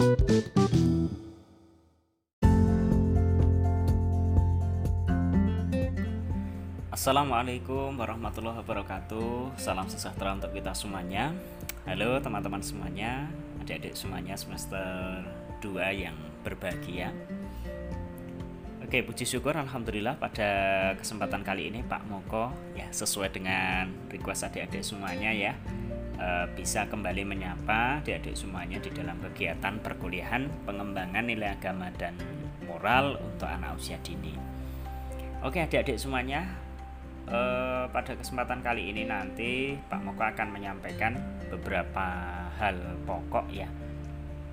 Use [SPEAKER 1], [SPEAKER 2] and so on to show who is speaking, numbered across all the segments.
[SPEAKER 1] Assalamualaikum warahmatullahi wabarakatuh. Salam sejahtera untuk kita semuanya. Halo teman-teman semuanya Adik-adik semuanya semester 2 yang berbahagia. Oke puji syukur Alhamdulillah pada kesempatan kali ini Pak Moko ya Sesuai dengan request adik-adik semuanya ya Bisa kembali menyapa adik-adik semuanya Di dalam kegiatan perkuliahan Pengembangan nilai agama dan moral untuk anak usia dini. Oke adik-adik semuanya eh, pada kesempatan kali ini nanti Pak Moko akan menyampaikan beberapa hal pokok ya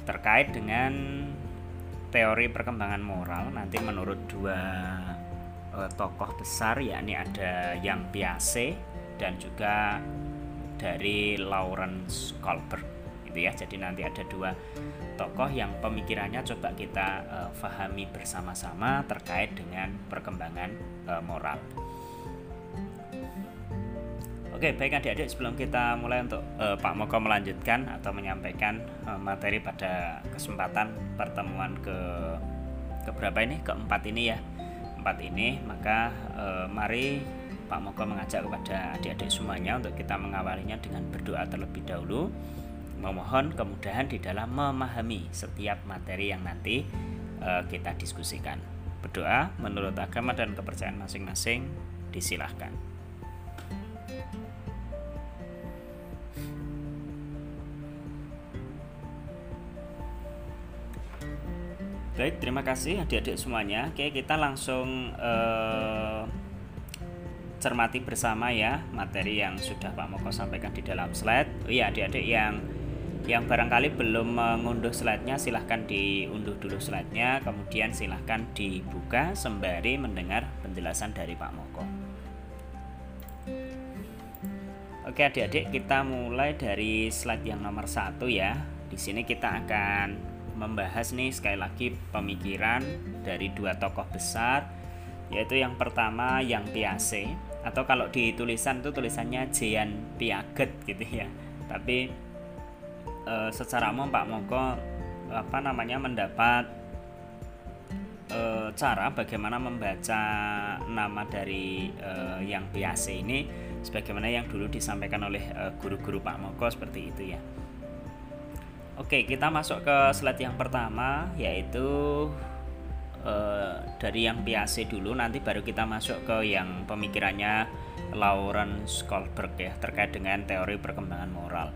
[SPEAKER 1] terkait dengan teori perkembangan moral. Nanti menurut dua eh, tokoh besar yakni ada yang Piaget dan juga dari Lawrence Kohlberg gitu ya jadi nanti ada dua tokoh yang pemikirannya coba kita eh, fahami bersama-sama terkait dengan perkembangan eh, moral. Oke, baik adik-adik sebelum kita mulai untuk uh, Pak Moko melanjutkan atau menyampaikan uh, materi pada kesempatan pertemuan ke ke berapa ini? Keempat ini ya. Empat ini, maka uh, mari Pak Moko mengajak kepada adik-adik semuanya untuk kita mengawalinya dengan berdoa terlebih dahulu. Memohon kemudahan di dalam memahami setiap materi yang nanti uh, kita diskusikan. Berdoa menurut agama dan kepercayaan masing-masing disilahkan. Baik, terima kasih adik-adik semuanya. Oke, kita langsung eh, cermati bersama ya materi yang sudah Pak Moko sampaikan di dalam slide. Oh iya, adik-adik yang yang barangkali belum mengunduh slide-nya silahkan diunduh dulu slide-nya, kemudian silahkan dibuka sembari mendengar penjelasan dari Pak Moko. Oke adik-adik kita mulai dari slide yang nomor satu ya. Di sini kita akan membahas nih sekali lagi pemikiran dari dua tokoh besar yaitu yang pertama yang Piaget atau kalau di tulisan itu tulisannya Jean Piaget gitu ya. Tapi e, secara umum Pak Moko apa namanya mendapat e, cara bagaimana membaca nama dari e, yang Piaget ini sebagaimana yang dulu disampaikan oleh guru-guru Pak Moko seperti itu ya. Oke, kita masuk ke slide yang pertama yaitu uh, dari yang Piaget dulu nanti baru kita masuk ke yang pemikirannya Lawrence Kohlberg ya terkait dengan teori perkembangan moral.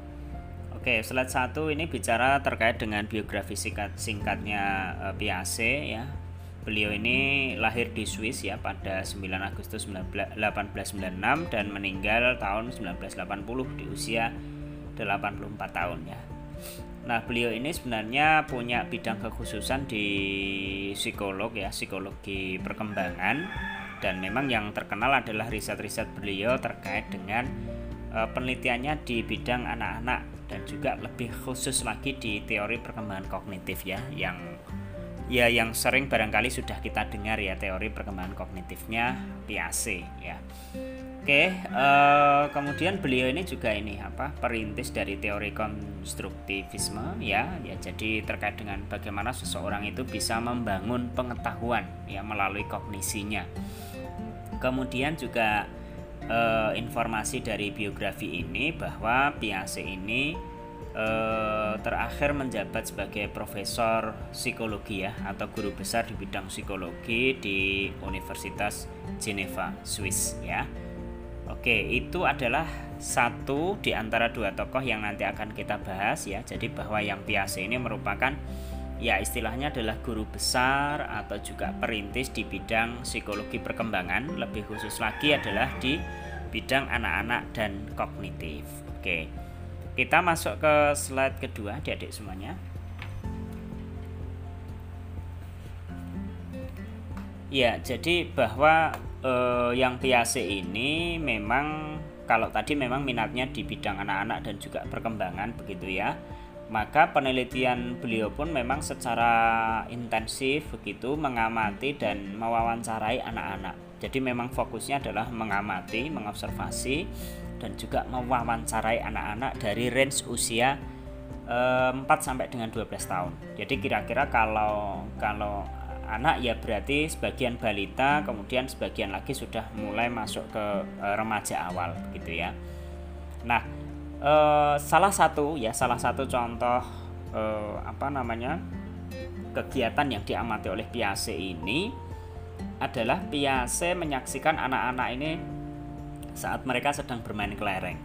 [SPEAKER 1] Oke, slide satu ini bicara terkait dengan biografi singkat singkatnya uh, ya. Beliau ini lahir di Swiss ya pada 9 Agustus 1896 dan meninggal tahun 1980 di usia 84 tahun ya. Nah, beliau ini sebenarnya punya bidang kekhususan di psikolog ya, psikologi perkembangan. Dan memang yang terkenal adalah riset-riset beliau terkait dengan uh, penelitiannya di bidang anak-anak dan juga lebih khusus lagi di teori perkembangan kognitif ya yang ya yang sering barangkali sudah kita dengar ya teori perkembangan kognitifnya Piaget ya. Oke, uh, kemudian beliau ini juga ini apa perintis dari teori konstruktivisme ya, ya jadi terkait dengan bagaimana seseorang itu bisa membangun pengetahuan ya melalui kognisinya. Kemudian juga uh, informasi dari biografi ini bahwa Piaget ini uh, terakhir menjabat sebagai profesor psikologi ya atau guru besar di bidang psikologi di Universitas Geneva, Swiss ya. Oke, itu adalah satu di antara dua tokoh yang nanti akan kita bahas ya. Jadi bahwa yang Piaget ini merupakan ya istilahnya adalah guru besar atau juga perintis di bidang psikologi perkembangan, lebih khusus lagi adalah di bidang anak-anak dan kognitif. Oke. Kita masuk ke slide kedua, Adik-adik semuanya. Ya, jadi bahwa eh, yang Piaget ini memang kalau tadi memang minatnya di bidang anak-anak dan juga perkembangan begitu ya. Maka penelitian beliau pun memang secara intensif begitu mengamati dan mewawancarai anak-anak. Jadi memang fokusnya adalah mengamati, mengobservasi dan juga mewawancarai anak-anak dari range usia 4 sampai dengan 12 tahun. Jadi kira-kira kalau kalau anak ya berarti sebagian balita kemudian sebagian lagi sudah mulai masuk ke e, remaja awal gitu ya nah e, salah satu ya salah satu contoh apa namanya kegiatan yang diamati oleh Piase ini adalah Piase menyaksikan anak-anak ini saat mereka sedang bermain kelereng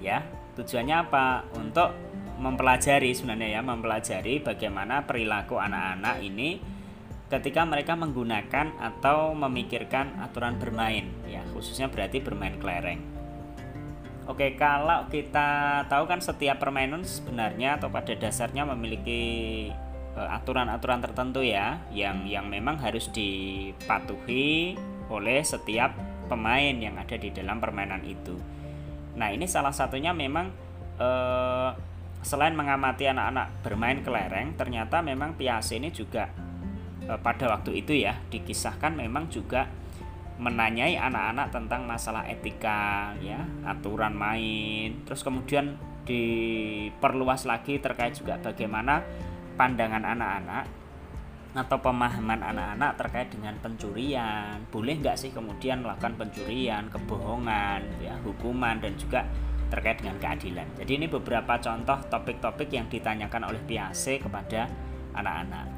[SPEAKER 1] ya. Tujuannya apa? Untuk mempelajari sebenarnya ya mempelajari bagaimana perilaku anak-anak ini ketika mereka menggunakan atau memikirkan aturan bermain ya. Khususnya berarti bermain kelereng. Oke kalau kita tahu kan setiap permainan sebenarnya atau pada dasarnya memiliki eh, aturan-aturan tertentu ya yang yang memang harus dipatuhi oleh setiap pemain yang ada di dalam permainan itu. Nah ini salah satunya memang eh, selain mengamati anak-anak bermain kelereng ternyata memang Piase ini juga E, pada waktu itu ya dikisahkan memang juga menanyai anak-anak tentang masalah etika ya aturan main. Terus kemudian diperluas lagi terkait juga bagaimana pandangan anak-anak atau pemahaman anak-anak terkait dengan pencurian. Boleh nggak sih kemudian melakukan pencurian kebohongan ya hukuman dan juga terkait dengan keadilan? Jadi ini beberapa contoh topik-topik yang ditanyakan oleh Piase kepada anak-anak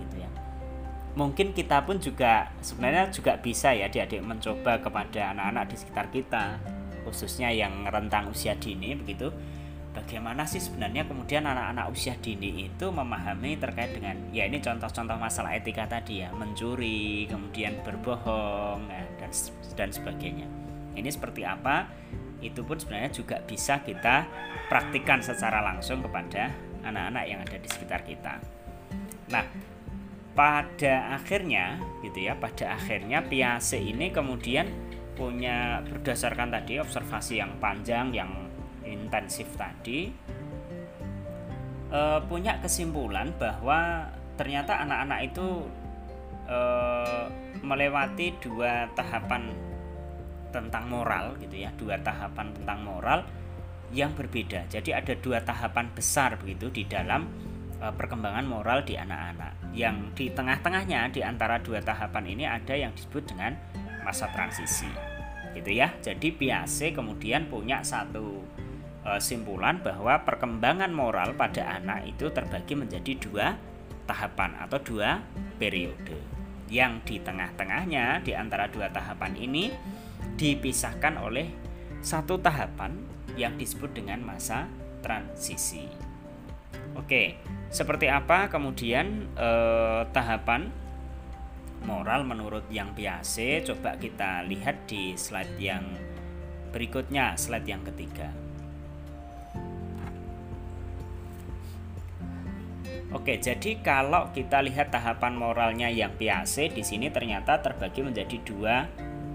[SPEAKER 1] mungkin kita pun juga sebenarnya juga bisa ya adik-adik mencoba kepada anak-anak di sekitar kita khususnya yang rentang usia dini begitu bagaimana sih sebenarnya kemudian anak-anak usia dini itu memahami terkait dengan ya ini contoh-contoh masalah etika tadi ya mencuri kemudian berbohong ya, dan dan sebagainya. Ini seperti apa? Itu pun sebenarnya juga bisa kita praktikkan secara langsung kepada anak-anak yang ada di sekitar kita. Nah pada akhirnya gitu ya pada akhirnya Piase ini kemudian punya berdasarkan tadi observasi yang panjang yang intensif tadi e, punya kesimpulan bahwa ternyata anak-anak itu e, melewati dua tahapan tentang moral gitu ya dua tahapan tentang moral yang berbeda. Jadi ada dua tahapan besar begitu di dalam e, perkembangan moral di anak-anak. Yang di tengah-tengahnya di antara dua tahapan ini ada yang disebut dengan masa transisi gitu ya. Jadi Piase kemudian punya satu simpulan bahwa perkembangan moral pada anak itu terbagi menjadi dua tahapan atau dua periode yang di tengah-tengahnya di antara dua tahapan ini dipisahkan oleh satu tahapan yang disebut dengan masa transisi Oke, seperti apa kemudian eh, tahapan moral menurut yang biasa? Coba kita lihat di slide yang berikutnya, slide yang ketiga. Oke, jadi kalau kita lihat tahapan moralnya yang biasa di sini ternyata terbagi menjadi dua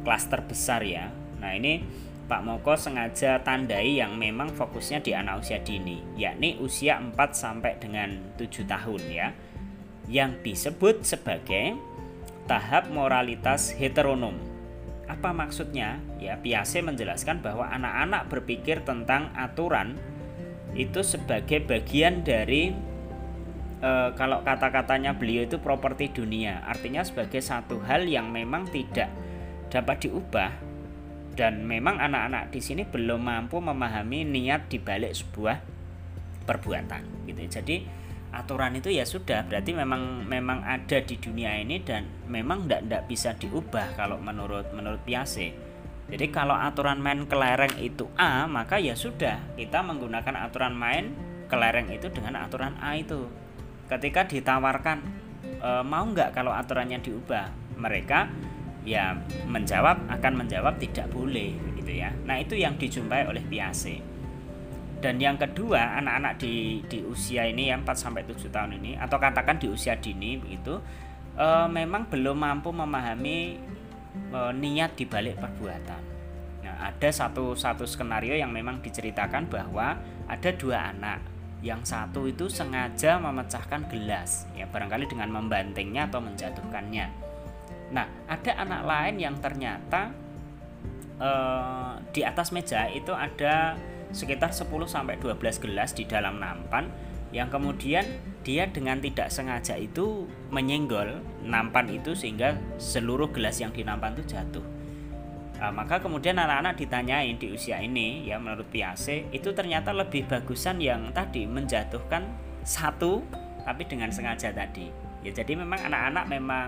[SPEAKER 1] klaster besar ya. Nah, ini Pak Moko sengaja tandai yang memang fokusnya di anak usia dini, yakni usia 4 sampai dengan 7 tahun ya. Yang disebut sebagai tahap moralitas heteronom. Apa maksudnya? Ya, Piase menjelaskan bahwa anak-anak berpikir tentang aturan itu sebagai bagian dari e, kalau kata-katanya beliau itu properti dunia, artinya sebagai satu hal yang memang tidak dapat diubah dan memang anak-anak di sini belum mampu memahami niat dibalik sebuah perbuatan gitu. Jadi aturan itu ya sudah berarti memang memang ada di dunia ini dan memang tidak tidak bisa diubah kalau menurut menurut Piase. Jadi kalau aturan main kelereng itu A maka ya sudah kita menggunakan aturan main kelereng itu dengan aturan A itu ketika ditawarkan e, mau nggak kalau aturannya diubah mereka ya menjawab akan menjawab tidak boleh gitu ya. Nah, itu yang dijumpai oleh Piase. Dan yang kedua, anak-anak di di usia ini yang 4 sampai 7 tahun ini atau katakan di usia dini begitu e, memang belum mampu memahami e, niat di balik perbuatan. Nah, ada satu satu skenario yang memang diceritakan bahwa ada dua anak yang satu itu sengaja memecahkan gelas ya barangkali dengan membantingnya atau menjatuhkannya Nah, ada anak lain yang ternyata eh, di atas meja itu ada sekitar 10 sampai 12 gelas di dalam nampan yang kemudian dia dengan tidak sengaja itu menyenggol nampan itu sehingga seluruh gelas yang dinampan itu jatuh. Nah, maka kemudian anak-anak ditanyain di usia ini ya menurut Piase itu ternyata lebih bagusan yang tadi menjatuhkan satu tapi dengan sengaja tadi. Ya jadi memang anak-anak memang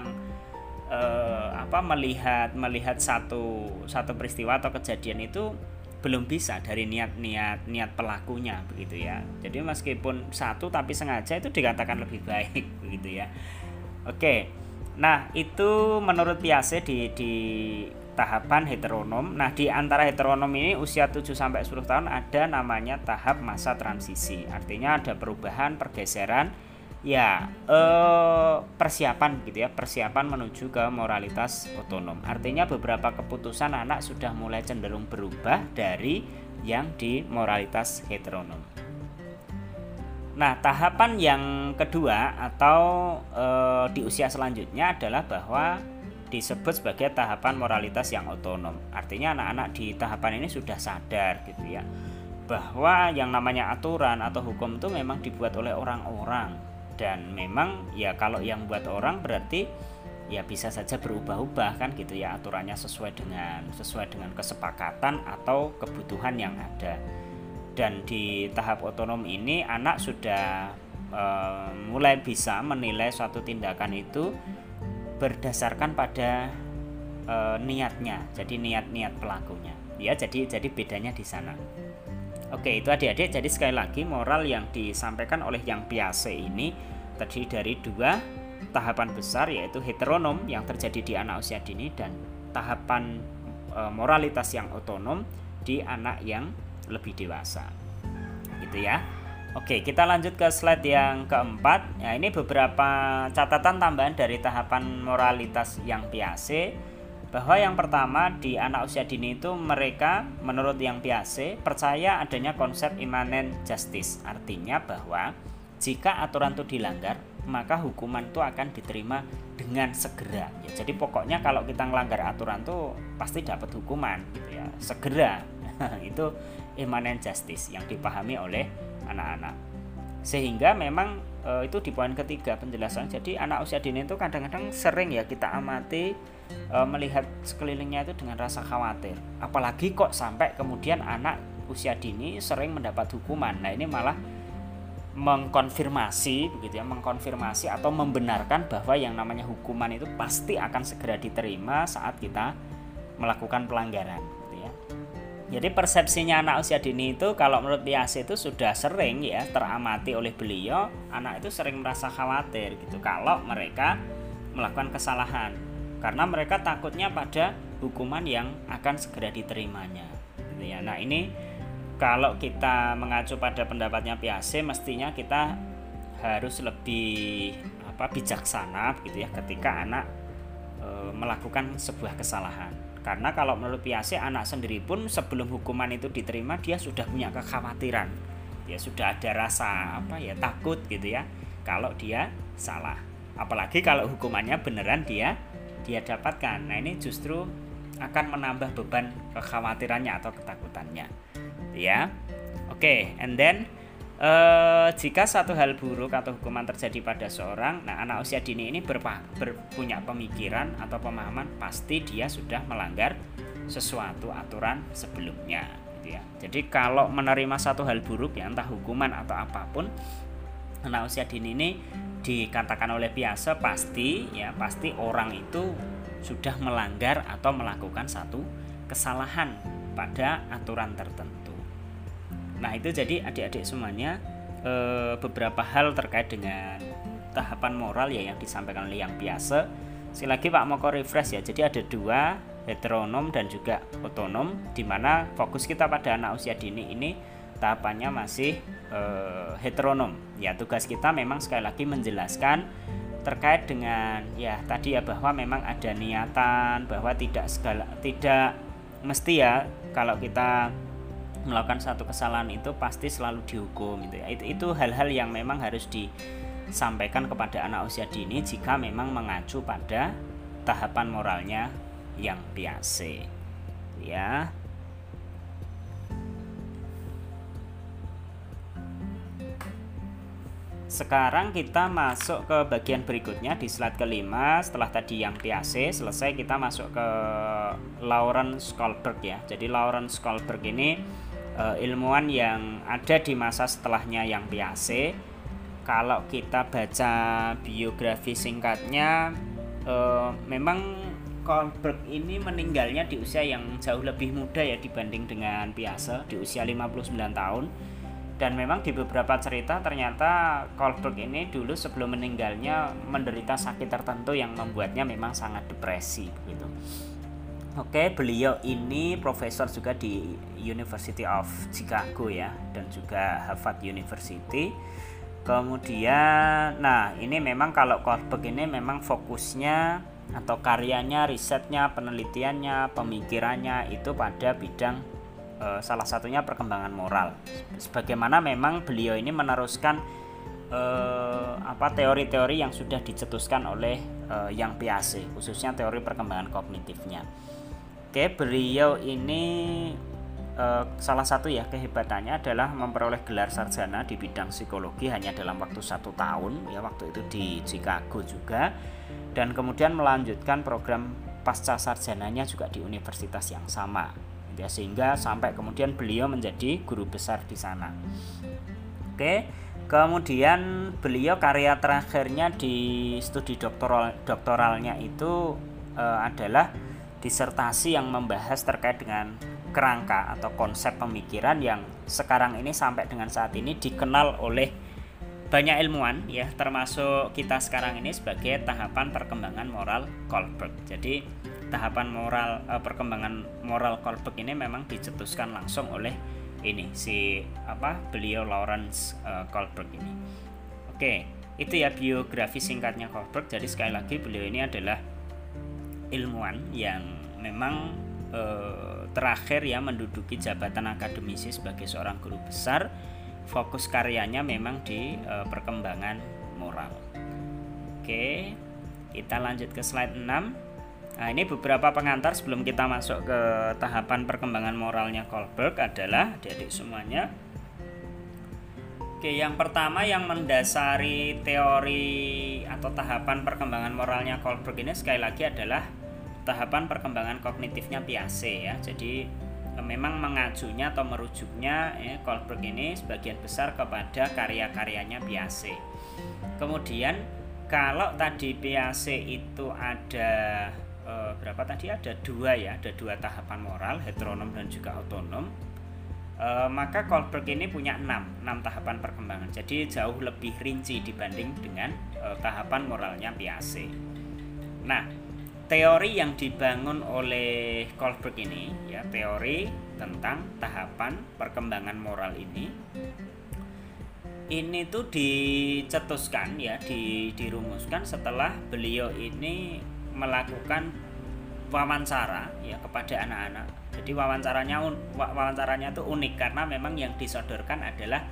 [SPEAKER 1] eh, apa melihat melihat satu satu peristiwa atau kejadian itu belum bisa dari niat-niat niat pelakunya begitu ya. Jadi meskipun satu tapi sengaja itu dikatakan lebih baik begitu ya. Oke. Nah, itu menurut Piase di di tahapan heteronom. Nah, di antara heteronom ini usia 7 sampai 10 tahun ada namanya tahap masa transisi. Artinya ada perubahan, pergeseran ya eh, persiapan gitu ya persiapan menuju ke moralitas otonom artinya beberapa keputusan anak sudah mulai cenderung berubah dari yang di moralitas heteronom nah tahapan yang kedua atau eh, di usia selanjutnya adalah bahwa disebut sebagai tahapan moralitas yang otonom. Artinya anak-anak di tahapan ini sudah sadar gitu ya bahwa yang namanya aturan atau hukum itu memang dibuat oleh orang-orang. Dan memang ya kalau yang buat orang berarti ya bisa saja berubah-ubah kan gitu ya aturannya sesuai dengan sesuai dengan kesepakatan atau kebutuhan yang ada. Dan di tahap otonom ini anak sudah e, mulai bisa menilai suatu tindakan itu berdasarkan pada e, niatnya jadi niat-niat pelakunya ya jadi jadi bedanya di sana Oke, itu adik-adik. Jadi sekali lagi moral yang disampaikan oleh yang biasa ini terdiri dari dua tahapan besar yaitu heteronom yang terjadi di anak usia dini dan tahapan e, moralitas yang otonom di anak yang lebih dewasa. Gitu ya. Oke, kita lanjut ke slide yang keempat. Ya, ini beberapa catatan tambahan dari tahapan moralitas yang biasa bahwa yang pertama di anak usia dini itu mereka menurut yang biasa percaya adanya konsep immanent justice. Artinya bahwa jika aturan itu dilanggar maka hukuman itu akan diterima dengan segera. Ya, jadi pokoknya kalau kita melanggar aturan itu pasti dapat hukuman gitu ya segera. Itu immanent justice yang dipahami oleh anak-anak sehingga memang e, itu di poin ketiga penjelasan jadi anak usia dini itu kadang-kadang sering ya kita amati e, melihat sekelilingnya itu dengan rasa khawatir. Apalagi kok sampai kemudian anak usia dini sering mendapat hukuman. Nah, ini malah mengkonfirmasi begitu ya, mengkonfirmasi atau membenarkan bahwa yang namanya hukuman itu pasti akan segera diterima saat kita melakukan pelanggaran. Jadi persepsinya anak usia dini itu kalau menurut Pias itu sudah sering ya teramati oleh beliau, anak itu sering merasa khawatir gitu kalau mereka melakukan kesalahan. Karena mereka takutnya pada hukuman yang akan segera diterimanya. Gitu ya. Nah ini kalau kita mengacu pada pendapatnya Piase mestinya kita harus lebih apa bijaksana gitu ya ketika anak e, melakukan sebuah kesalahan karena kalau menurut Piase anak sendiri pun sebelum hukuman itu diterima dia sudah punya kekhawatiran ya sudah ada rasa apa ya takut gitu ya kalau dia salah apalagi kalau hukumannya beneran dia dia dapatkan. Nah, ini justru akan menambah beban kekhawatirannya atau ketakutannya. Ya. Oke, okay, and then uh, jika satu hal buruk atau hukuman terjadi pada seorang, nah anak usia dini ini berpa, berpunya pemikiran atau pemahaman pasti dia sudah melanggar sesuatu aturan sebelumnya gitu ya. Jadi kalau menerima satu hal buruk ya entah hukuman atau apa pun anak usia dini ini dikatakan oleh biasa pasti ya pasti orang itu sudah melanggar atau melakukan satu kesalahan pada aturan tertentu. Nah, itu jadi adik-adik semuanya e, beberapa hal terkait dengan tahapan moral ya yang disampaikan oleh yang biasa. Sekali lagi Pak Moko refresh ya. Jadi ada dua heteronom dan juga otonom di mana fokus kita pada anak usia dini ini tahapannya masih uh, heteronom. Ya, tugas kita memang sekali lagi menjelaskan terkait dengan ya tadi ya bahwa memang ada niatan bahwa tidak segala tidak mesti ya kalau kita melakukan satu kesalahan itu pasti selalu dihukum gitu ya. Itu itu hal-hal yang memang harus disampaikan kepada anak usia dini jika memang mengacu pada tahapan moralnya yang biasa. Ya. sekarang kita masuk ke bagian berikutnya di slide kelima setelah tadi yang PAC selesai kita masuk ke Lawrence Kohlberg ya jadi Lawrence Kohlberg ini uh, ilmuwan yang ada di masa setelahnya yang PAC kalau kita baca biografi singkatnya uh, memang Kohlberg ini meninggalnya di usia yang jauh lebih muda ya dibanding dengan Piase di usia 59 tahun dan memang di beberapa cerita ternyata Kohlberg ini dulu sebelum meninggalnya menderita sakit tertentu yang membuatnya memang sangat depresi begitu. Oke, beliau ini profesor juga di University of Chicago ya dan juga Harvard University. Kemudian, nah ini memang kalau Kohlberg ini memang fokusnya atau karyanya, risetnya, penelitiannya, pemikirannya itu pada bidang uh, salah satunya perkembangan moral. Sebagaimana memang beliau ini meneruskan uh, apa teori-teori yang sudah dicetuskan oleh uh, yang PAC, khususnya teori perkembangan kognitifnya. Oke, beliau ini uh, salah satu ya kehebatannya adalah memperoleh gelar sarjana di bidang psikologi hanya dalam waktu satu tahun ya waktu itu di Chicago juga dan kemudian melanjutkan program pasca sarjananya juga di universitas yang sama ya sehingga sampai kemudian beliau menjadi guru besar di sana. Oke, kemudian beliau karya terakhirnya di studi doktoral doktoralnya itu e, adalah disertasi yang membahas terkait dengan kerangka atau konsep pemikiran yang sekarang ini sampai dengan saat ini dikenal oleh banyak ilmuwan ya termasuk kita sekarang ini sebagai tahapan perkembangan moral Kohlberg. Jadi tahapan moral uh, perkembangan moral Kolbeck ini memang dicetuskan langsung oleh ini si apa beliau Lawrence uh, Kohlberg ini. Oke, itu ya biografi singkatnya Kohlberg. Jadi sekali lagi beliau ini adalah ilmuwan yang memang uh, terakhir ya menduduki jabatan akademisi sebagai seorang guru besar. Fokus karyanya memang di uh, perkembangan moral. Oke, kita lanjut ke slide 6. Nah, ini beberapa pengantar sebelum kita masuk ke tahapan perkembangan moralnya Kohlberg adalah adik-adik semuanya. Oke, yang pertama yang mendasari teori atau tahapan perkembangan moralnya Kohlberg ini sekali lagi adalah tahapan perkembangan kognitifnya Piaget ya. Jadi e, memang mengajunya atau merujuknya ya, Kohlberg ini sebagian besar kepada karya-karyanya Piaget. Kemudian kalau tadi Piaget itu ada e, berapa tadi ada dua ya ada dua tahapan moral heteronom dan juga otonom e, maka Kohlberg ini punya enam enam tahapan perkembangan. Jadi jauh lebih rinci dibanding dengan e, tahapan moralnya Piaget nah teori yang dibangun oleh Kohlberg ini ya teori tentang tahapan perkembangan moral ini ini tuh dicetuskan ya di, dirumuskan setelah beliau ini melakukan wawancara ya kepada anak-anak. Jadi wawancaranya wawancaranya itu unik karena memang yang disodorkan adalah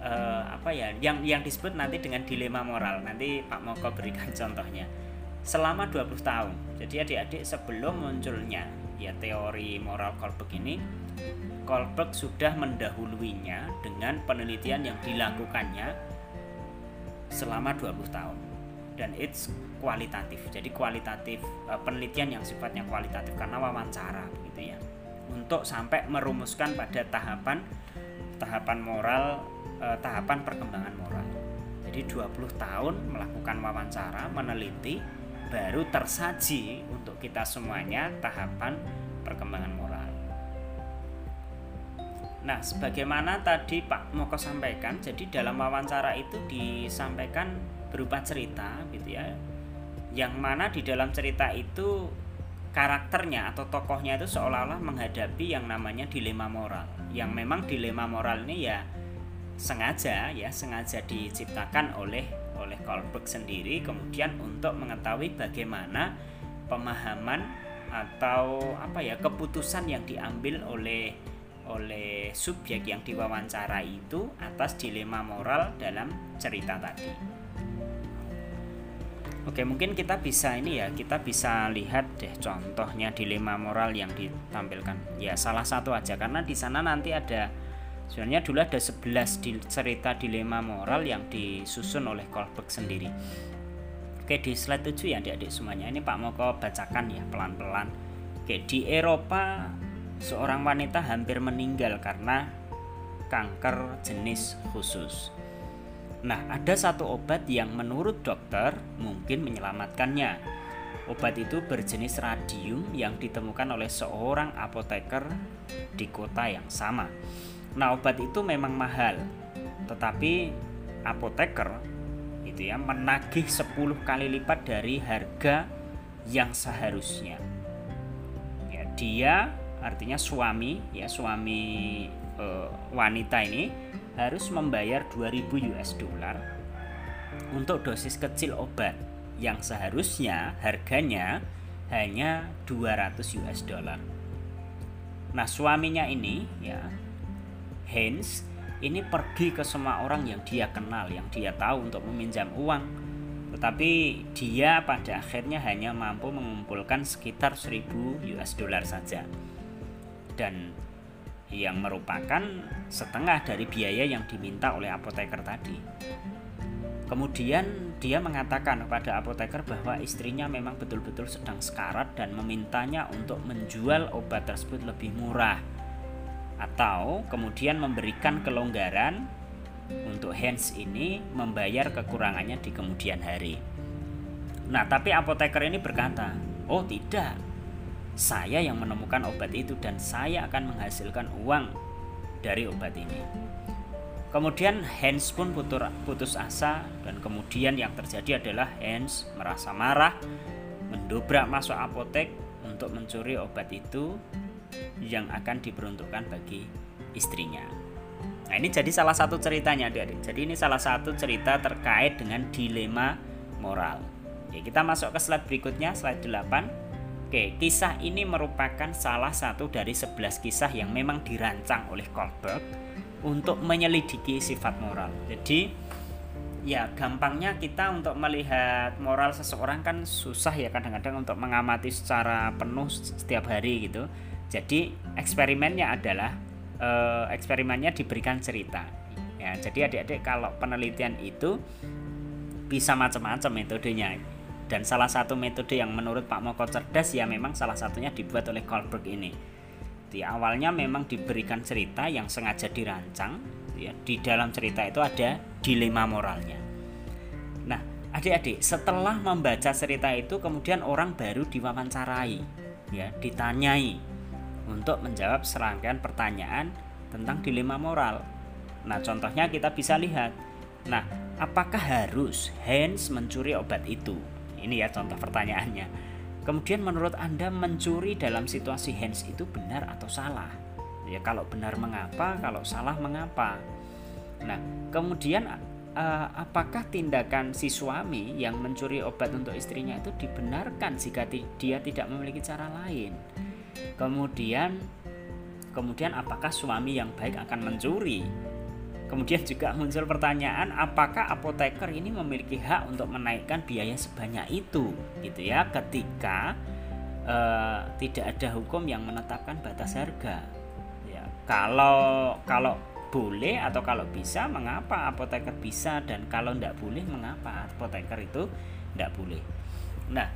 [SPEAKER 1] uh, apa ya yang yang disebut nanti dengan dilema moral. Nanti Pak Moko berikan contohnya. Selama 20 tahun. Jadi adik-adik sebelum munculnya ya teori moral Kohlberg ini Kohlberg sudah mendahuluinya dengan penelitian yang dilakukannya selama 20 tahun dan it's kualitatif. Jadi kualitatif uh, penelitian yang sifatnya kualitatif karena wawancara begitu ya. Untuk sampai merumuskan pada tahapan tahapan moral uh, tahapan perkembangan moral. Jadi 20 tahun melakukan wawancara, meneliti baru tersaji untuk kita semuanya tahapan perkembangan moral. Nah, sebagaimana tadi Pak Moko sampaikan, jadi dalam wawancara itu disampaikan berupa cerita gitu ya yang mana di dalam cerita itu karakternya atau tokohnya itu seolah-olah menghadapi yang namanya dilema moral yang memang dilema moral ini ya sengaja ya sengaja diciptakan oleh oleh Kohlberg sendiri kemudian untuk mengetahui bagaimana pemahaman atau apa ya keputusan yang diambil oleh oleh subjek yang diwawancara itu atas dilema moral dalam cerita tadi. Oke, mungkin kita bisa ini ya, kita bisa lihat deh contohnya dilema moral yang ditampilkan. Ya, salah satu aja karena di sana nanti ada sebenarnya dulu ada 11 di, cerita dilema moral yang disusun oleh Kohlberg sendiri. Oke di slide 7 ya adik-adik semuanya. Ini Pak Moko bacakan ya pelan-pelan. Oke di Eropa seorang wanita hampir meninggal karena kanker jenis khusus Nah, ada satu obat yang menurut dokter mungkin menyelamatkannya. Obat itu berjenis radium yang ditemukan oleh seorang apoteker di kota yang sama. Nah, obat itu memang mahal, tetapi apoteker itu ya menagih 10 kali lipat dari harga yang seharusnya. Ya, dia artinya suami ya suami e, wanita ini harus membayar 2000 US dollar untuk dosis kecil obat yang seharusnya harganya hanya 200 US dollar. Nah, suaminya ini ya Hens ini pergi ke semua orang yang dia kenal, yang dia tahu untuk meminjam uang. Tetapi dia pada akhirnya hanya mampu mengumpulkan sekitar 1000 US dollar saja. Dan yang merupakan setengah dari biaya yang diminta oleh apoteker tadi. Kemudian dia mengatakan kepada apoteker bahwa istrinya memang betul-betul sedang sekarat dan memintanya untuk menjual obat tersebut lebih murah atau kemudian memberikan kelonggaran untuk Hans ini membayar kekurangannya di kemudian hari. Nah, tapi apoteker ini berkata, "Oh, tidak saya yang menemukan obat itu dan saya akan menghasilkan uang dari obat ini. Kemudian Hans pun putus asa dan kemudian yang terjadi adalah Hans merasa marah, mendobrak masuk apotek untuk mencuri obat itu yang akan diperuntukkan bagi istrinya. Nah ini jadi salah satu ceritanya adik-adik. Jadi ini salah satu cerita terkait dengan dilema moral. Ya, kita masuk ke slide berikutnya, slide 8. Oke, kisah ini merupakan salah satu dari 11 kisah yang memang dirancang oleh Kohlberg untuk menyelidiki sifat moral. Jadi, ya gampangnya kita untuk melihat moral seseorang kan susah ya kadang-kadang untuk mengamati secara penuh setiap hari gitu. Jadi, eksperimennya adalah eh, eksperimennya diberikan cerita. Ya, jadi adik-adik kalau penelitian itu bisa macam-macam metodenya dan salah satu metode yang menurut Pak Moko cerdas ya memang salah satunya dibuat oleh Kohlberg ini. Di awalnya memang diberikan cerita yang sengaja dirancang, ya, di dalam cerita itu ada dilema moralnya. Nah, adik-adik, setelah membaca cerita itu kemudian orang baru diwawancarai, ya, ditanyai untuk menjawab serangkaian pertanyaan tentang dilema moral. Nah, contohnya kita bisa lihat. Nah, apakah harus Hans mencuri obat itu? Ini ya contoh pertanyaannya. Kemudian menurut Anda mencuri dalam situasi hands itu benar atau salah? Ya kalau benar mengapa, kalau salah mengapa? Nah, kemudian uh, apakah tindakan si suami yang mencuri obat untuk istrinya itu dibenarkan jika dia tidak memiliki cara lain? Kemudian kemudian apakah suami yang baik akan mencuri Kemudian juga muncul pertanyaan apakah apoteker ini memiliki hak untuk menaikkan biaya sebanyak itu gitu ya ketika uh, tidak ada hukum yang menetapkan batas harga. Ya, kalau kalau boleh atau kalau bisa mengapa apoteker bisa dan kalau tidak boleh mengapa apoteker itu tidak boleh. Nah,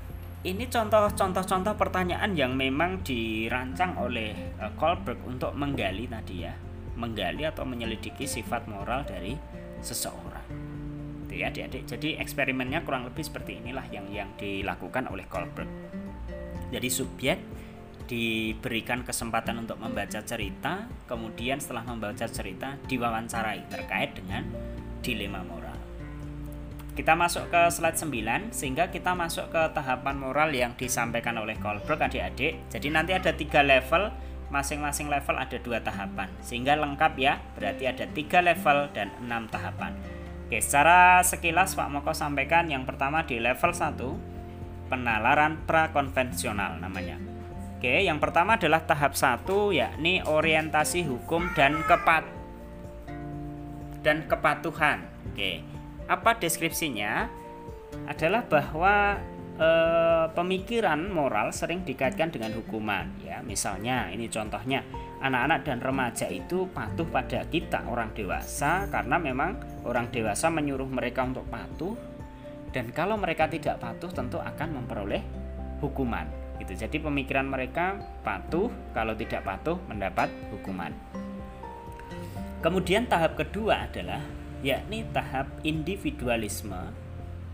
[SPEAKER 1] ini contoh-contoh-contoh pertanyaan yang memang dirancang oleh uh, Kohlberg untuk menggali tadi ya menggali atau menyelidiki sifat moral dari seseorang. Itu ya adik-adik. Jadi eksperimennya kurang lebih seperti inilah yang yang dilakukan oleh Kohlberg. Jadi subjek diberikan kesempatan untuk membaca cerita, kemudian setelah membaca cerita diwawancarai terkait dengan dilema moral. Kita masuk ke slide 9 sehingga kita masuk ke tahapan moral yang disampaikan oleh Kohlberg adik-adik. Jadi nanti ada tiga level masing-masing level ada dua tahapan. Sehingga lengkap ya berarti ada tiga level dan enam tahapan. Oke secara sekilas Pak Moko sampaikan yang pertama di level 1 penalaran prakonvensional namanya. Oke yang pertama adalah tahap 1 yakni orientasi hukum dan kepat dan kepatuhan. Oke apa deskripsinya? Adalah bahwa e, pemikiran moral sering dikaitkan dengan hukuman ya misalnya ini contohnya anak-anak dan remaja itu patuh pada kita orang dewasa karena memang orang dewasa menyuruh mereka untuk patuh dan kalau mereka tidak patuh tentu akan memperoleh hukuman gitu. Jadi pemikiran mereka patuh, kalau tidak patuh mendapat hukuman. Kemudian tahap kedua adalah yakni tahap individualisme,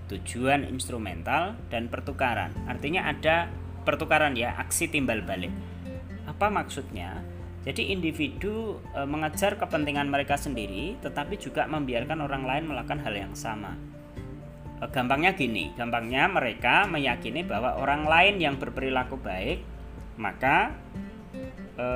[SPEAKER 1] tujuan instrumental dan pertukaran. Artinya ada pertukaran ya, aksi timbal balik. Apa maksudnya? Jadi individu e, mengejar kepentingan mereka sendiri tetapi juga membiarkan orang lain melakukan hal yang sama. E, gampangnya gini, gampangnya mereka meyakini bahwa orang lain yang berperilaku baik maka e,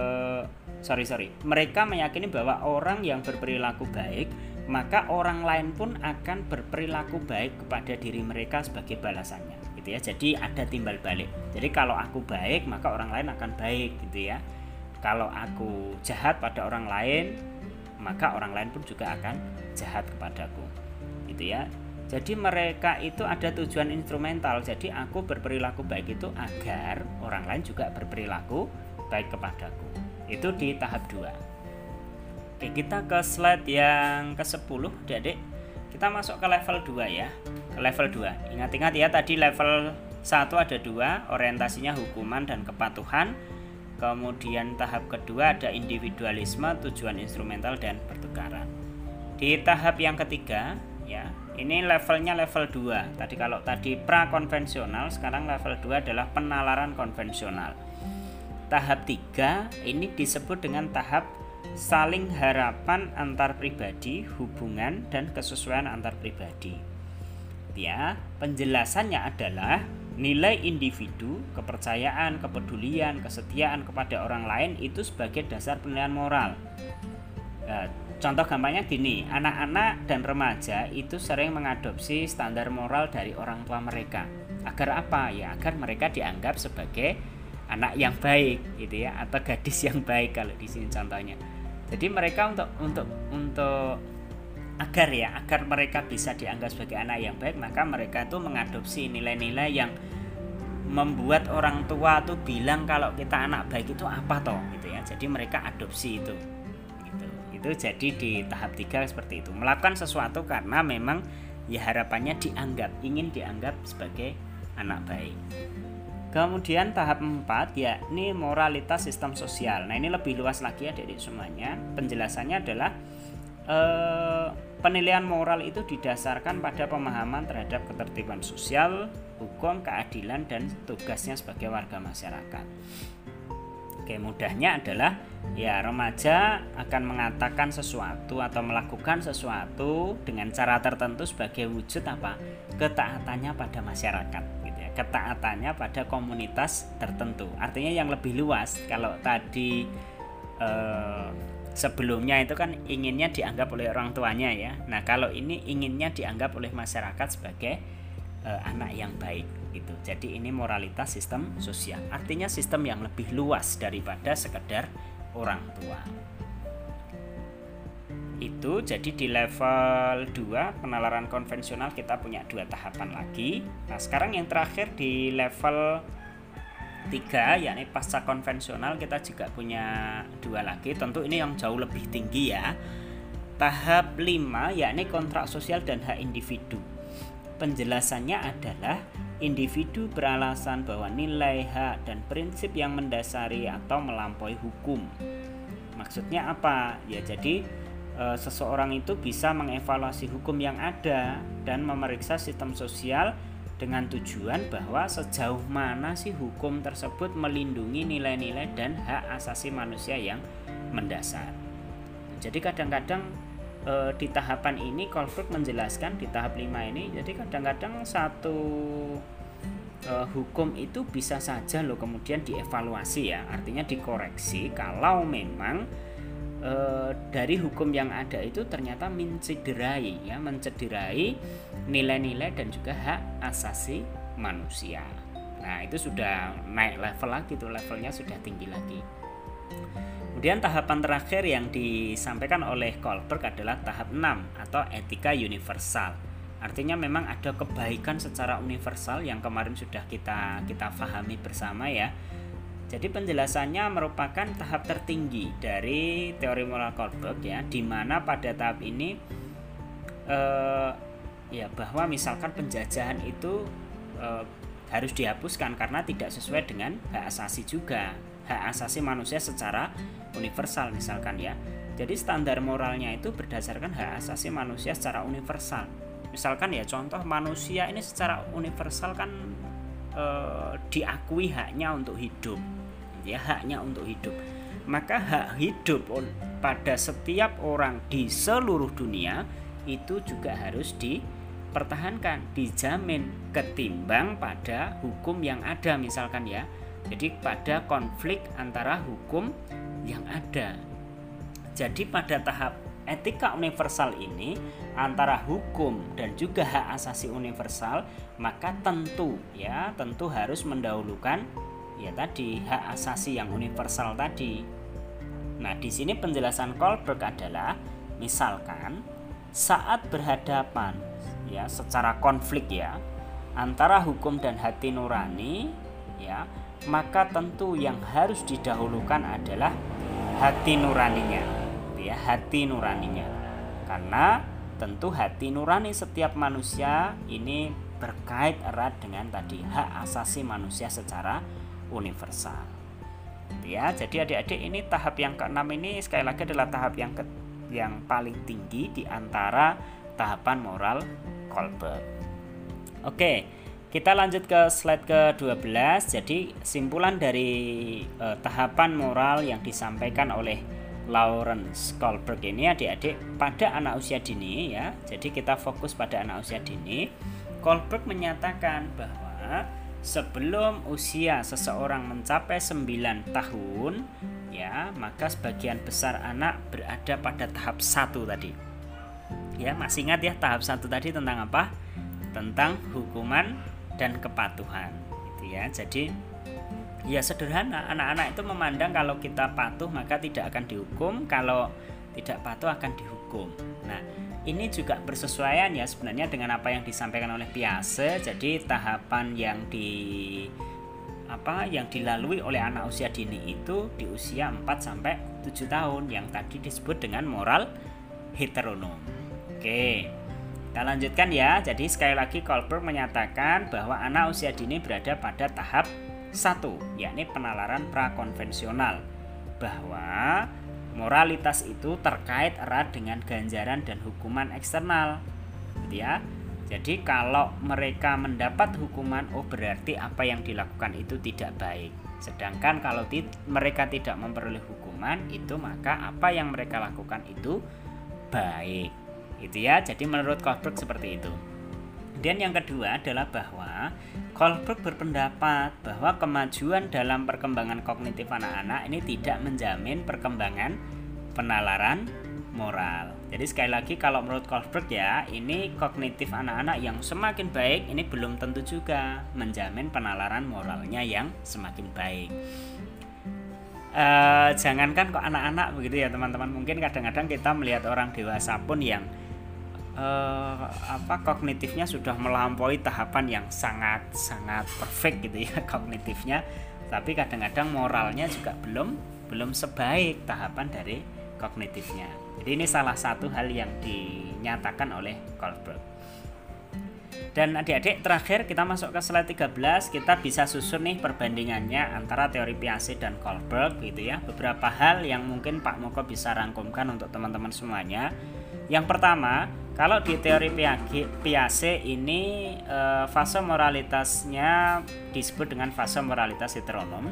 [SPEAKER 1] sorry sorry mereka meyakini bahwa orang yang berperilaku baik maka orang lain pun akan berperilaku baik kepada diri mereka sebagai balasannya gitu ya. Jadi ada timbal balik. Jadi kalau aku baik maka orang lain akan baik gitu ya. Kalau aku jahat pada orang lain maka orang lain pun juga akan jahat kepadaku gitu ya. Jadi mereka itu ada tujuan instrumental. Jadi aku berperilaku baik itu agar orang lain juga berperilaku baik kepadaku. Itu di tahap 2 oke kita ke slide yang ke 10 adik kita masuk ke level 2 ya ke level 2 ingat-ingat ya tadi level 1 ada dua orientasinya hukuman dan kepatuhan Kemudian tahap kedua ada individualisme, tujuan instrumental dan pertukaran. Di tahap yang ketiga, ya, ini levelnya level 2. Tadi kalau tadi pra konvensional, sekarang level 2 adalah penalaran konvensional. Tahap 3 ini disebut dengan tahap saling harapan antar pribadi, hubungan dan kesesuaian antar pribadi. Ya, penjelasannya adalah nilai individu, kepercayaan, kepedulian, kesetiaan kepada orang lain itu sebagai dasar penilaian moral. Nah, contoh gampangnya gini, anak-anak dan remaja itu sering mengadopsi standar moral dari orang tua mereka. Agar apa? Ya, agar mereka dianggap sebagai anak yang baik gitu ya atau gadis yang baik kalau di sini contohnya. Jadi mereka untuk untuk untuk agar ya agar mereka bisa dianggap sebagai anak yang baik maka mereka itu mengadopsi nilai-nilai yang membuat orang tua tuh bilang kalau kita anak baik itu apa toh gitu ya. Jadi mereka adopsi itu gitu. Itu jadi di tahap tiga seperti itu. Melakukan sesuatu karena memang ya harapannya dianggap ingin dianggap sebagai anak baik Kemudian tahap 4 yakni moralitas sistem sosial. Nah, ini lebih luas lagi ya dari semuanya. Penjelasannya adalah eh, penilaian moral itu didasarkan pada pemahaman terhadap ketertiban sosial, hukum, keadilan, dan tugasnya sebagai warga masyarakat. Oke, mudahnya adalah ya remaja akan mengatakan sesuatu atau melakukan sesuatu dengan cara tertentu sebagai wujud apa? ketaatannya pada masyarakat. Ketaatannya pada komunitas tertentu. Artinya yang lebih luas. Kalau tadi eh, sebelumnya itu kan inginnya dianggap oleh orang tuanya ya. Nah, kalau ini inginnya dianggap oleh masyarakat sebagai e, anak yang baik gitu. Jadi ini moralitas sistem sosial. Artinya sistem yang lebih luas daripada sekedar orang tua. Itu jadi di level 2 penalaran konvensional kita punya dua tahapan lagi. Nah, sekarang yang terakhir di level tiga yakni pasca konvensional kita juga punya dua lagi. Tentu ini yang jauh lebih tinggi ya. Tahap 5 yakni kontrak sosial dan hak individu. Penjelasannya adalah individu beralasan bahwa nilai hak dan prinsip yang mendasari atau melampaui hukum. Maksudnya apa? Ya jadi e, seseorang itu bisa mengevaluasi hukum yang ada dan memeriksa sistem sosial dengan tujuan bahwa sejauh mana sih hukum tersebut melindungi nilai-nilai dan hak asasi manusia yang mendasar. Jadi kadang-kadang e, di tahapan ini Kolberg menjelaskan di tahap 5 ini jadi kadang-kadang satu e, hukum itu bisa saja loh kemudian dievaluasi ya, artinya dikoreksi kalau memang e, dari hukum yang ada itu ternyata mencederai ya mencederai nilai-nilai dan juga hak asasi manusia. Nah, itu sudah naik level lagi tuh levelnya sudah tinggi lagi. Kemudian tahapan terakhir yang disampaikan oleh Kohlberg adalah tahap 6 atau etika universal. Artinya memang ada kebaikan secara universal yang kemarin sudah kita kita pahami bersama ya Jadi penjelasannya merupakan tahap tertinggi dari teori moral Kohlberg ya, di mana pada tahap ini eh, ya bahwa misalkan penjajahan itu eh, harus dihapuskan karena tidak sesuai dengan hak asasi juga, hak asasi manusia secara universal misalkan ya. Jadi standar moralnya itu berdasarkan hak asasi manusia secara universal. Misalkan ya contoh manusia ini secara universal kan e, diakui haknya untuk hidup ya haknya untuk hidup. Maka hak hidup pada setiap orang di seluruh dunia itu juga harus dipertahankan dijamin ketimbang pada hukum yang ada misalkan ya. Jadi pada konflik antara hukum yang ada. Jadi pada tahap etika universal ini antara hukum dan juga hak asasi universal maka tentu ya tentu harus mendahulukan ya tadi hak asasi yang universal tadi. Nah, di sini penjelasan Kohlberg adalah misalkan saat berhadapan ya secara konflik ya antara hukum dan hati nurani ya maka tentu yang harus didahulukan adalah hati nuraninya ya hati nuraninya karena tentu hati nurani setiap manusia ini berkait erat dengan tadi hak asasi manusia secara universal. Ya, jadi adik-adik ini tahap yang keenam ini sekali lagi adalah tahap yang ke, yang paling tinggi di antara tahapan moral Kolbe. Oke, kita lanjut ke slide ke-12. Jadi simpulan dari eh, tahapan moral yang disampaikan oleh Lawrence Kohlberg ini adik-adik pada anak usia dini ya. Jadi kita fokus pada anak usia dini. Kohlberg menyatakan bahwa sebelum usia seseorang mencapai 9 tahun ya maka sebagian besar anak berada pada tahap satu tadi. Ya masih ingat ya tahap satu tadi tentang apa? Tentang hukuman dan kepatuhan gitu ya. Jadi ya sederhana anak-anak itu memandang kalau kita patuh maka tidak akan dihukum kalau tidak patuh akan dihukum. Nah ini juga bersesuaian ya sebenarnya dengan apa yang disampaikan oleh Piase. Jadi tahapan yang di apa yang dilalui oleh anak usia dini itu di usia 4 sampai 7 tahun yang tadi disebut dengan moral heteronom. Oke. Kita lanjutkan ya. Jadi sekali lagi Kohlberg menyatakan bahwa anak usia dini berada pada tahap satu, yakni penalaran prakonvensional. Bahwa moralitas itu terkait erat dengan ganjaran dan hukuman eksternal. Gitu ya. Jadi kalau mereka mendapat hukuman oh berarti apa yang dilakukan itu tidak baik. Sedangkan kalau mereka tidak memperoleh hukuman itu maka apa yang mereka lakukan itu baik. Gitu ya. Jadi menurut Kohlberg seperti itu dan yang kedua adalah bahwa Kohlberg berpendapat bahwa kemajuan dalam perkembangan kognitif anak-anak ini tidak menjamin perkembangan penalaran moral. Jadi sekali lagi kalau menurut Kohlberg ya, ini kognitif anak-anak yang semakin baik ini belum tentu juga menjamin penalaran moralnya yang semakin baik. Uh, jangankan kok anak-anak begitu ya teman-teman mungkin kadang-kadang kita melihat orang dewasa pun yang uh, apa kognitifnya sudah melampaui tahapan yang sangat sangat perfect gitu ya kognitifnya. Tapi kadang-kadang moralnya juga belum belum sebaik tahapan dari kognitifnya. Jadi ini salah satu hal yang dinyatakan oleh Kohlberg dan adik-adik terakhir kita masuk ke slide 13 kita bisa susun nih perbandingannya antara teori Piaget dan Kohlberg gitu ya. Beberapa hal yang mungkin Pak Moko bisa rangkumkan untuk teman-teman semuanya. Yang pertama kalau di teori Piaget ini eh, fase moralitasnya disebut dengan fase moralitas heteronom.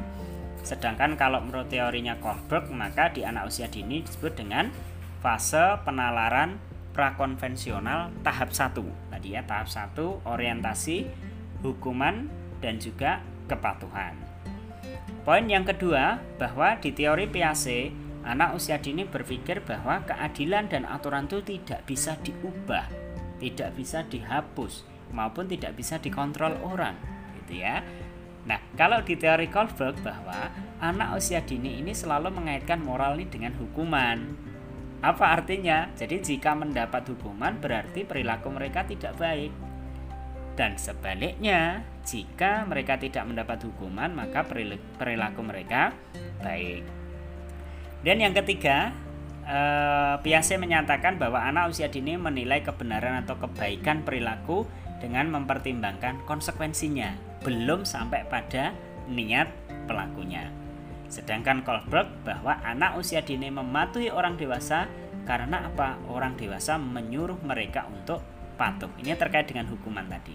[SPEAKER 1] Sedangkan kalau menurut teorinya Kohlberg maka di anak usia dini disebut dengan fase penalaran prakonvensional tahap 1. Tadi ya tahap 1 orientasi hukuman dan juga kepatuhan. Poin yang kedua bahwa di teori Piaget Anak usia dini berpikir bahwa keadilan dan aturan itu tidak bisa diubah, tidak bisa dihapus, maupun tidak bisa dikontrol orang, gitu ya. Nah, kalau di teori Kohlberg bahwa anak usia dini ini selalu mengaitkan moral ini dengan hukuman. Apa artinya? Jadi jika mendapat hukuman berarti perilaku mereka tidak baik. Dan sebaliknya, jika mereka tidak mendapat hukuman, maka perilaku mereka baik. Dan yang ketiga, eh, Piase menyatakan bahwa anak usia dini menilai kebenaran atau kebaikan perilaku dengan mempertimbangkan konsekuensinya, belum sampai pada niat pelakunya. Sedangkan Kohlberg bahwa anak usia dini mematuhi orang dewasa karena apa? Orang dewasa menyuruh mereka untuk patuh. Ini terkait dengan hukuman tadi.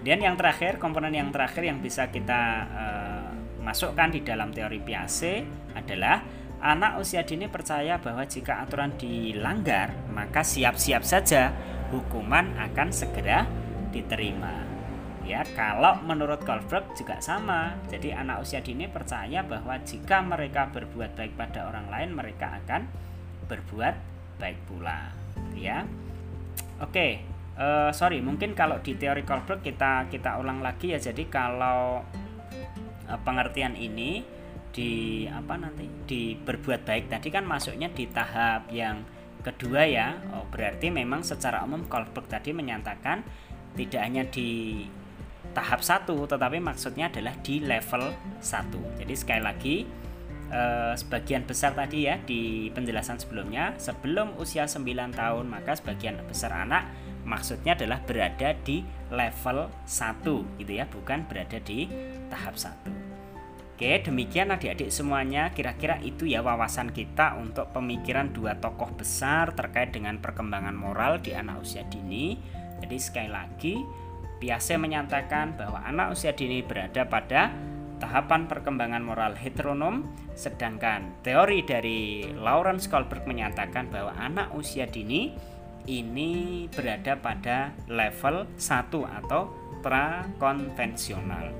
[SPEAKER 1] Dan yang terakhir, komponen yang terakhir yang bisa kita uh, masukkan di dalam teori Piaget adalah anak usia dini percaya bahwa jika aturan dilanggar, maka siap-siap saja hukuman akan segera diterima. Ya kalau menurut Goldberg juga sama. Jadi anak usia dini percaya bahwa jika mereka berbuat baik pada orang lain mereka akan berbuat baik pula. Ya. Oke uh, sorry mungkin kalau di teori Goldberg kita kita ulang lagi ya. Jadi kalau uh, pengertian ini di apa nanti di berbuat baik. Tadi kan masuknya di tahap yang kedua ya. Oh, berarti memang secara umum Goldberg tadi menyatakan tidak hanya di tahap satu tetapi maksudnya adalah di level 1 jadi sekali lagi eh, sebagian besar tadi ya di penjelasan sebelumnya sebelum usia 9 tahun maka sebagian besar anak maksudnya adalah berada di level 1 gitu ya bukan berada di tahap 1 Oke, demikian adik-adik semuanya. Kira-kira itu ya wawasan kita untuk pemikiran dua tokoh besar terkait dengan perkembangan moral di anak usia dini. Jadi sekali lagi, Piase menyatakan bahwa anak usia dini berada pada tahapan perkembangan moral heteronom, sedangkan teori dari Lawrence Kohlberg menyatakan bahwa anak usia dini ini berada pada level 1 atau prakonvensional.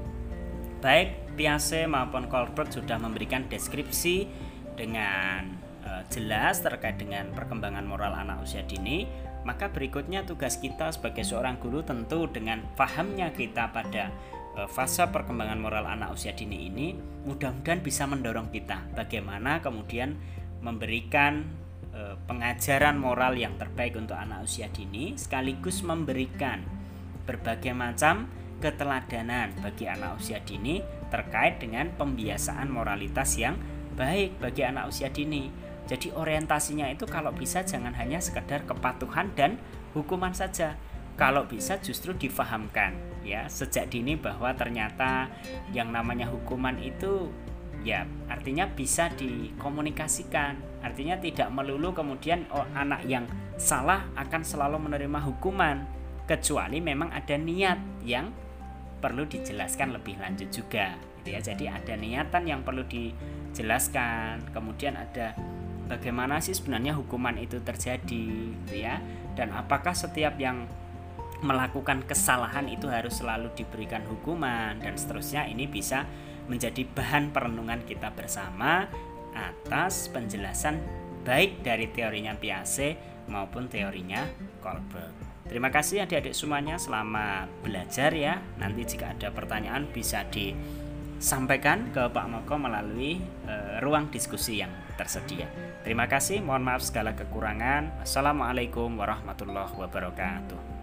[SPEAKER 1] Baik Piase maupun Kohlberg sudah memberikan deskripsi dengan uh, jelas terkait dengan perkembangan moral anak usia dini. Maka berikutnya tugas kita sebagai seorang guru tentu dengan pahamnya kita pada e, fase perkembangan moral anak usia dini ini mudah-mudahan bisa mendorong kita. Bagaimana kemudian memberikan e, pengajaran moral yang terbaik untuk anak usia dini sekaligus memberikan berbagai macam keteladanan bagi anak usia dini terkait dengan pembiasaan moralitas yang baik bagi anak usia dini jadi orientasinya itu kalau bisa jangan hanya sekedar kepatuhan dan hukuman saja. Kalau bisa justru difahamkan ya sejak dini bahwa ternyata yang namanya hukuman itu ya artinya bisa dikomunikasikan. Artinya tidak melulu kemudian oh, anak yang salah akan selalu menerima hukuman kecuali memang ada niat yang perlu dijelaskan lebih lanjut juga gitu ya. Jadi ada niatan yang perlu dijelaskan, kemudian ada bagaimana sih sebenarnya hukuman itu terjadi gitu ya dan apakah setiap yang melakukan kesalahan itu harus selalu diberikan hukuman dan seterusnya ini bisa menjadi bahan perenungan kita bersama atas penjelasan baik dari teorinya Piaget maupun teorinya Kohlberg. Terima kasih adik-adik semuanya selamat belajar ya. Nanti jika ada pertanyaan bisa disampaikan ke Pak Moko melalui uh, ruang diskusi yang tersedia. Terima kasih, mohon maaf segala kekurangan. Assalamualaikum warahmatullahi wabarakatuh.